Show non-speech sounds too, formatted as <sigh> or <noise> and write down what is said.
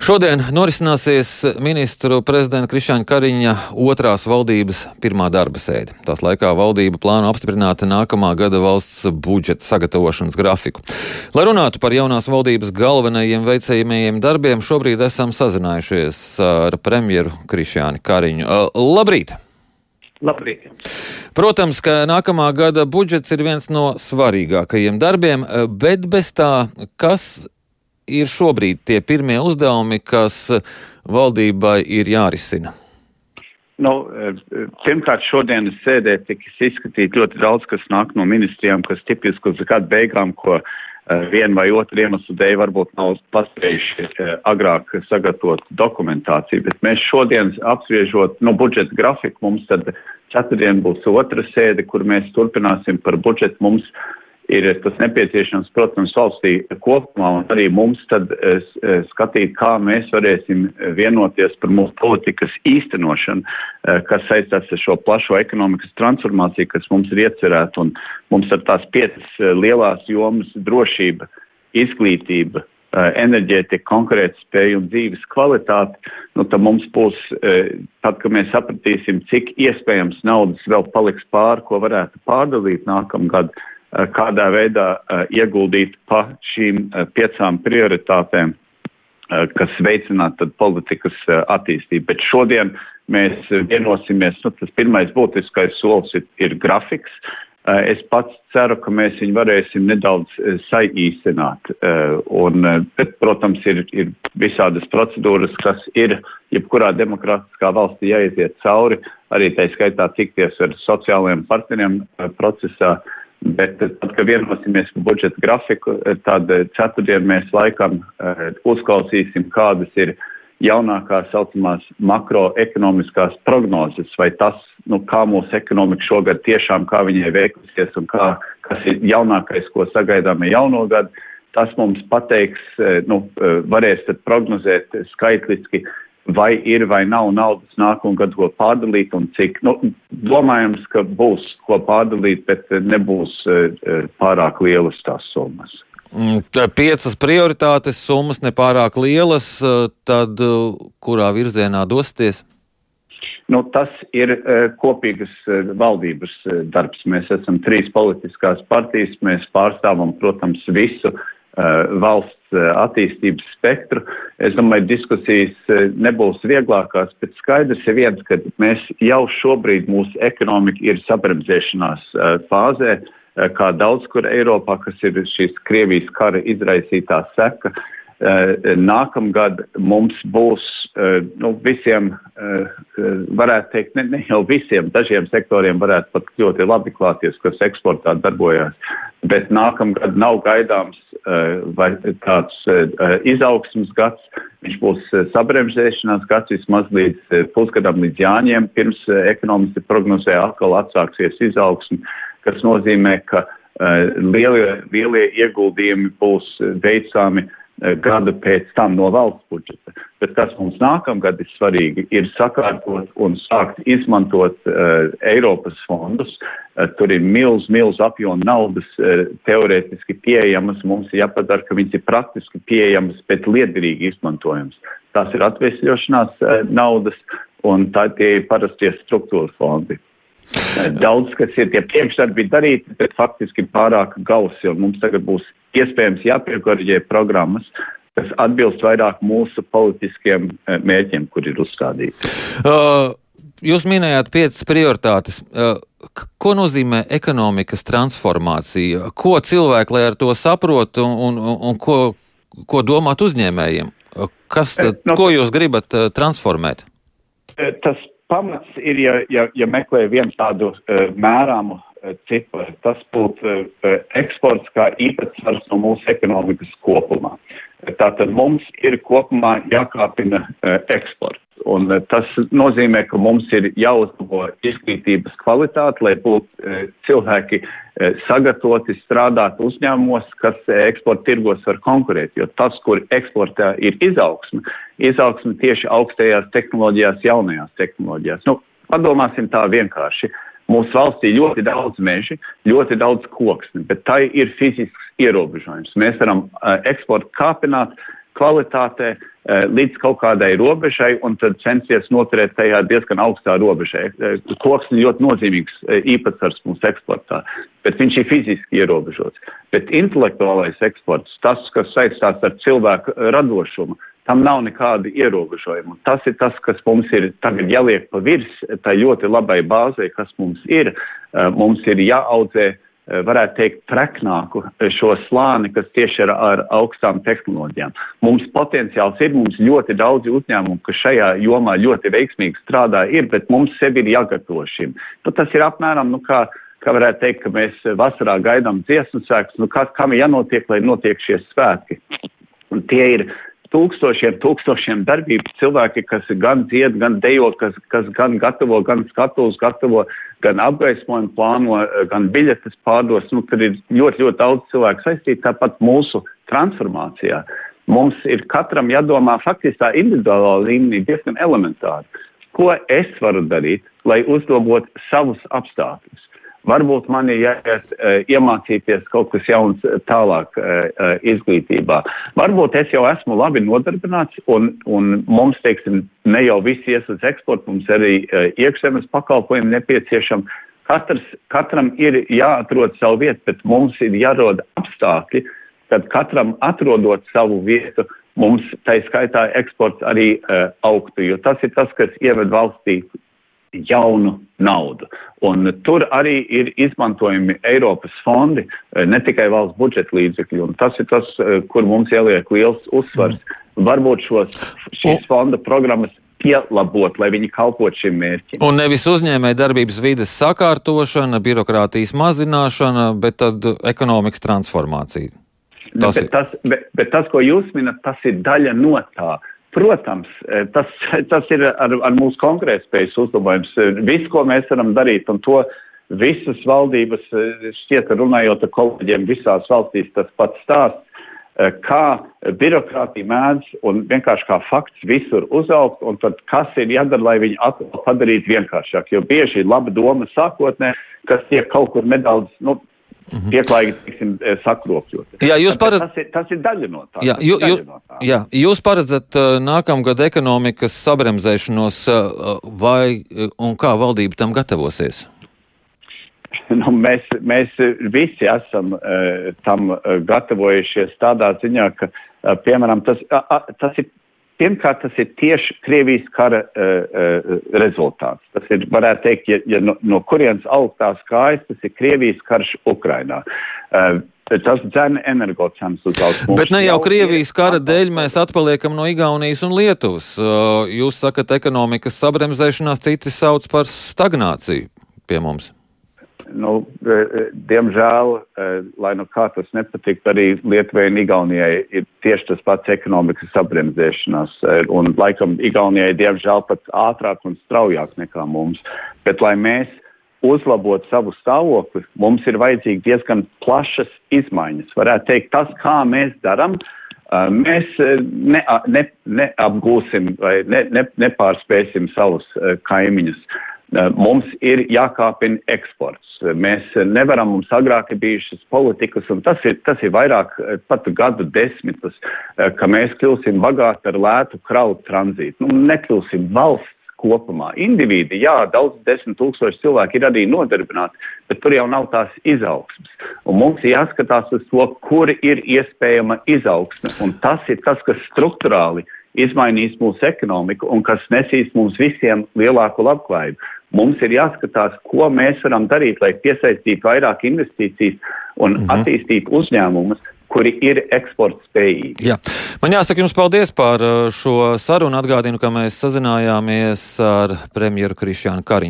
Šodien norisināsies ministru prezidenta Krišāņa Kariņa otrās valdības pirmā darba sēde. Tās laikā valdība plāno apstiprināt nākamā gada valsts budžeta sagatavošanas grafiku. Lai runātu par jaunās valdības galvenajiem veicējumiem darbiem, šobrīd esam sazinājušies ar premjeru Krišāņu Kariņu. Labrīt! Labrīt. Protams, ka nākamā gada budžets ir viens no svarīgākajiem darbiem, bet bez tā, kas ir šobrīd tie pirmie uzdevumi, kas valdībai ir jārisina? Nu, pirmkārt, šodienas sēdē tika izskatīt ļoti daudz, kas nāk no ministrijām, kas tipiski uz gadu beigām, ko uh, vienu vai otru iemeslu dēļ varbūt nav paspējuši uh, agrāk sagatavot dokumentāciju, bet mēs šodien apspriežot, nu, budžeta grafiku, mums tad ceturtdien būs otra sēde, kur mēs turpināsim par budžetu. Mums ir tas nepieciešams, protams, valstī kopumā un arī mums tad uh, skatīt, kā mēs varēsim vienoties par mūsu politikas īstenošanu, kas saistās ar šo plašo ekonomikas transformāciju, kas mums ir iecerēta un mums ir tās piecas lielās jomas - drošība, izglītība, enerģētika, konkurētspēja un dzīves kvalitāte, nu, tad mums būs, tad, kad mēs sapratīsim, cik iespējams naudas vēl paliks pāri, ko varētu pārdalīt nākamgad, Eh, kādā veidā eh, ieguldīt pa šīm eh, piecām prioritātēm, kas veicinātu politikas attīstību. Bet šodien mēs vienosimies, nu, tas pirmais būtiskais solis ir, ir grafiks. Es pats ceru, ka mēs viņu varēsim nedaudz saīsināt. Un, bet, protams, ir, ir visādas procedūras, kas ir jebkurā demokrātiskā valstī jāiziet cauri, arī tā skaitā tikties ar sociālajiem partneriem procesā. Uh, Bet tad, kad vienosimies par budžeta grafiku, tad ceturtdien mēs laikam uh, uzklausīsim, kādas ir jaunākās saucamās makroekonomiskās prognozes, vai tas, nu, kā mūsu ekonomika šogad tiešām, kā viņai veiksies un kā, kas ir jaunākais, ko sagaidām jauno gadu, tas mums pateiks, nu, varēs tad prognozēt skaitliski, vai ir vai nav naudas nākamgad, ko pārdalīt un cik. Nu, domājams, ka būs ko pārdalīt, bet nebūs uh, pārāk lielas tās summas. Mm, piecas prioritātes, summas nepārāk lielas, tad kurā virzienā dosties? Nu, tas ir kopīgas valdības darbs. Mēs esam trīs politiskās partijas, mēs pārstāvam, protams, visu valsts attīstības spektru. Es domāju, diskusijas uh, nebūs vieglākās, bet skaidrs ir viens, ka mēs jau šobrīd mūsu ekonomika ir sabremzēšanās fāzē, kā daudz kur Eiropā, kas ir šīs Krievijas kara izraisītā seka. Nākamgad mums būs nu, visiem, varētu teikt, ne, ne jau visiem, dažiem sektoriem varētu pat ļoti labi klāties, kas eksportā darbojās, bet nākamgad nav gaidāms Eh, vai tāds eh, izaugsmas gads, viņš būs eh, sabremzēšanās gads vismaz līdz pusgadam līdz jāņiem, pirms ekonomisti prognozē atkal atsāksies izaugsmi, kas nozīmē, ka lielie, lielie ieguldījumi būs veicami Eh, gadu pēc tam no valsts budžeta. Bet kas mums nākamgad ir svarīgi, ir sakārtot un sākt izmantot uh, Eiropas fondus. Uh, tur ir milz, milz apjoma naudas uh, teorētiski pieejamas. Mums ir jāpadara, ka viņas ir praktiski pieejamas, bet liederīgi izmantojams. Tas ir atvesļošanās uh, naudas un tā tie ir parastie struktūra fondi. Daudz, kas ir tie priekšdarbi darīti, bet faktiski pārāk gausi, un mums tagad būs iespējams jāpiekoriģē programmas, kas atbilst vairāk mūsu politiskiem eh, mērķiem, kur ir uzstādīti. Uh, jūs minējāt piecas prioritātes. Uh, ko nozīmē ekonomikas transformācija? Ko cilvēki, lai ar to saprotu, un, un, un ko, ko domāt uzņēmējiem? Kas tad, no, ko jūs gribat uh, transformēt? Tas pamats ir, ja, ja, ja meklē vienu tādu uh, mēramu uh, ciparu, tas būtu uh, eksports kā īpatsvars no mūsu ekonomikas kopumā. Tātad mums ir kopumā jākāpina uh, eksports. Un uh, tas nozīmē, ka mums ir jāuzlabo izglītības kvalitāte, lai būtu uh, cilvēki uh, sagatavoti strādāt uzņēmumos, kas uh, eksporta tirgos var konkurēt. Jo tas, kur eksportā ir izaugsme, izaugsme tieši augstajās tehnoloģijās, jaunajās tehnoloģijās. Nu, padomāsim tā vienkārši. Mūsu valstī ļoti daudz meži, ļoti daudz koksni, bet tai ir fizisks ierobežojums. Mēs varam uh, eksportu kāpināt kvalitātē, Eh, līdz kaut kādai robežai un tad censies noturēt tajā diezgan augstā robežai. Eh, koks ir ļoti nozīmīgs eh, īpatsvars mūsu eksportā, bet viņš ir fiziski ierobežots. Bet intelektuālais eksports, tas, kas saistās ar cilvēku radošumu, tam nav nekāda ierobežojuma. Tas ir tas, kas mums ir tagad jāliek pa virs tai ļoti labai bāzei, kas mums ir. Mums ir jāaudzē Eh, varētu teikt, treknāku eh, šo slāni, kas tieši ir ar augstām tehnoloģijām. Mums potenciāls ir, mums ļoti daudzi uzņēmumi, kas šajā jomā ļoti veiksmīgi strādā, ir, bet mums sevi ir jāgatavo šim. Nu, tas ir apmēram, nu, kā, kā varētu teikt, ka mēs vasarā gaidām dziesmu svētkus, nu, kā, kam ir jānotiek, lai notiek šie svētki. Un tie ir tūkstošiem, tūkstošiem darbības cilvēki, kas gan dzied, gan dejo, kas, kas gan gatavo, gan skatuves gatavo, gan apgaismojumu plāno, gan biļetes pārdos. Nu, tad ir ļoti, ļoti daudz cilvēku saistīti tāpat mūsu transformācijā. Mums ir katram jādomā faktiski tā individuālā līmenī diezgan elementāri. Ko es varu darīt, lai uzlabotu savus apstākļus? Varbūt man ir jāiet uh, iemācīties kaut kas jauns tālāk uh, uh, izglītībā. Varbūt es jau esmu labi nodarbināts un, un mums, teiksim, ne jau visi ies uz eksportu, mums arī iekšzemes pakalpojumi nepieciešami. Katrs, katram ir jāatrod savu vietu, bet mums ir jārod apstākļi, kad katram atrodot savu vietu, mums tā skaitā eksports arī uh, augtu, jo tas ir tas, kas ieved valstī jaunu naudu. Un tur arī ir izmantojami Eiropas fondi, eh, ne tikai valsts budžeta līdzekļi. Un tas ir tas, eh, kur mums ieliek liels uzsvars. Mm. Varbūt šos, šīs fonda programmas pielabot, lai viņi kalpot šim mērķim. Un nevis uzņēmē darbības vides sakārtošana, birokrātijas mazināšana, bet tad ekonomikas transformācija. Tas bet, tas, bet, bet tas, ko jūs minat, tas ir daļa no tā. Protams, e, tas, tas ir ar, ar mūsu konkurētspējas uzlabojums. E, viss, ko mēs varam darīt, un to visas valdības, e, šķiet, runājot ar kolēģiem visās valstīs, tas pats stāsts, kā birokrātija mēdz un vienkārši kā fakts visur uzaugt, un tad kas ir jādara, lai viņu padarītu vienkāršāk, jo bieži ir laba doma sākotnē, kas tiek kaut kur nedaudz, nu, Mhm. pieklājīgi tiksim, eh, sakropļot. Jā, jūs paredz... tas, ir, tas ir daļa no tā. Jā, jū, jū, no tā. jā, jūs paredzat uh, nākamgad ekonomikas sabremzēšanos, uh, vai un kā valdība tam gatavosies? <laughs> Nu, mēs, mēs visi esam uh, tam gatavojušies tādā ziņā, ka, uh, piemēram, tas, uh, tas ir Pirmkārt, tas ir tieši Krievijas kara uh, uh, rezultāts. Tas ir, varētu teikt, ja, ja no, no kurienes augstās kājas, tas ir Krievijas karš Ukrainā. Uh, tas dzēna energocenas uz augstu. Bet ne jau Krievijas kara dēļ mēs atpaliekam no Igaunijas un Lietuvas. Jūs sakat ekonomikas sabremzēšanās, citi sauc par stagnāciju pie mums nu, e, e, diemžēl, e, lai nu kā tas nepatiktu, arī Lietuvai un Igaunijai ir tieši tas pats ekonomikas sabremzēšanās. Un laikam Igaunijai, diemžēl, pat ātrāk un straujāk nekā mums. Bet, lai mēs uzlabot savu stāvokli, mums ir vajadzīgi diezgan plašas izmaiņas. Varētu teikt, tas, kā mēs darām, mēs ne, ne, neapgūsim vai ne, ne, nepārspēsim savus kaimiņus. Eh, mums ir jākāpina eksports. Mēs nevaram, mums agrāk ir bijušas politikas, un tas ir, tas ir vairāk eh, pat gadu desmitus, eh, ka mēs kļūsim bagāti ar lētu kraut tranzītu. Nu, nekļūsim valsts kopumā. Individi, jā, daudz desmit tūkstoši cilvēki ir arī nodarbināti, bet tur jau nav tās izaugsmes. Un mums jāskatās uz to, kur ir iespējama izaugsme, un tas ir tas, kas struktūrāli izmainīs mūsu ekonomiku un kas nesīs mums visiem lielāku labklājību. Mums ir jāskatās, ko mēs varam darīt, lai piesaistītu vairāk investīcijas un -hmm. attīstītu uzņēmumus, kuri ir eksporta spējīgi. Jā. Man jāsaka jums paldies par uh, šo sarunu. Atgādinu, ka mēs sazinājāmies ar premjeru Krišjānu Kariņu.